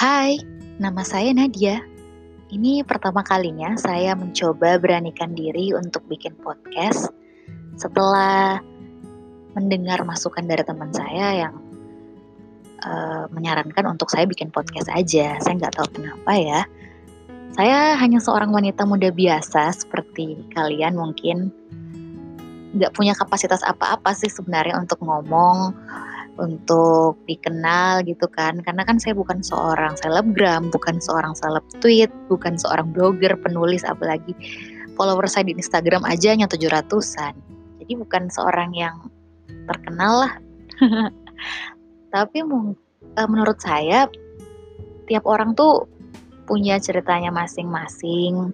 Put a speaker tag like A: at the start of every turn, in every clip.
A: Hai, nama saya Nadia. Ini pertama kalinya saya mencoba beranikan diri untuk bikin podcast setelah mendengar masukan dari teman saya yang uh, menyarankan untuk saya bikin podcast aja. Saya nggak tahu kenapa ya. Saya hanya seorang wanita muda biasa seperti kalian mungkin nggak punya kapasitas apa-apa sih sebenarnya untuk ngomong untuk dikenal gitu kan. Karena kan saya bukan seorang selebgram bukan seorang seleb tweet bukan seorang blogger penulis apalagi follower saya di Instagram aja hanya tujuh ratusan. Jadi bukan seorang yang terkenal lah. Tapi eh, menurut saya tiap orang tuh punya ceritanya masing-masing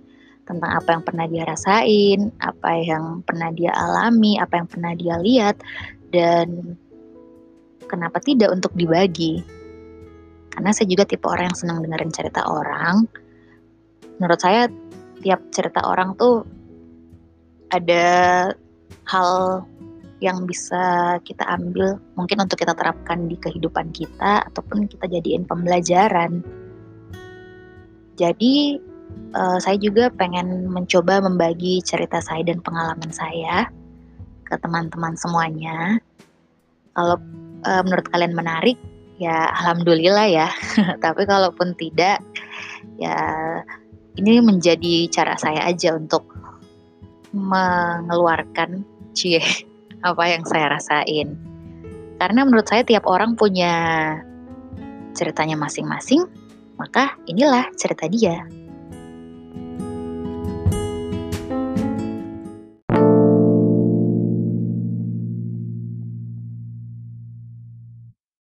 A: tentang apa yang pernah dia rasain, apa yang pernah dia alami, apa yang pernah dia lihat, dan kenapa tidak untuk dibagi? Karena saya juga tipe orang yang senang dengerin cerita orang. Menurut saya tiap cerita orang tuh ada hal yang bisa kita ambil mungkin untuk kita terapkan di kehidupan kita ataupun kita jadiin pembelajaran. Jadi uh, saya juga pengen mencoba membagi cerita saya dan pengalaman saya ke teman-teman semuanya. Kalau uh, menurut kalian menarik, ya alhamdulillah ya. Tapi kalaupun tidak, ya ini menjadi cara saya aja untuk mengeluarkan cie apa yang saya rasain. Karena menurut saya tiap orang punya ceritanya masing-masing, maka inilah cerita dia.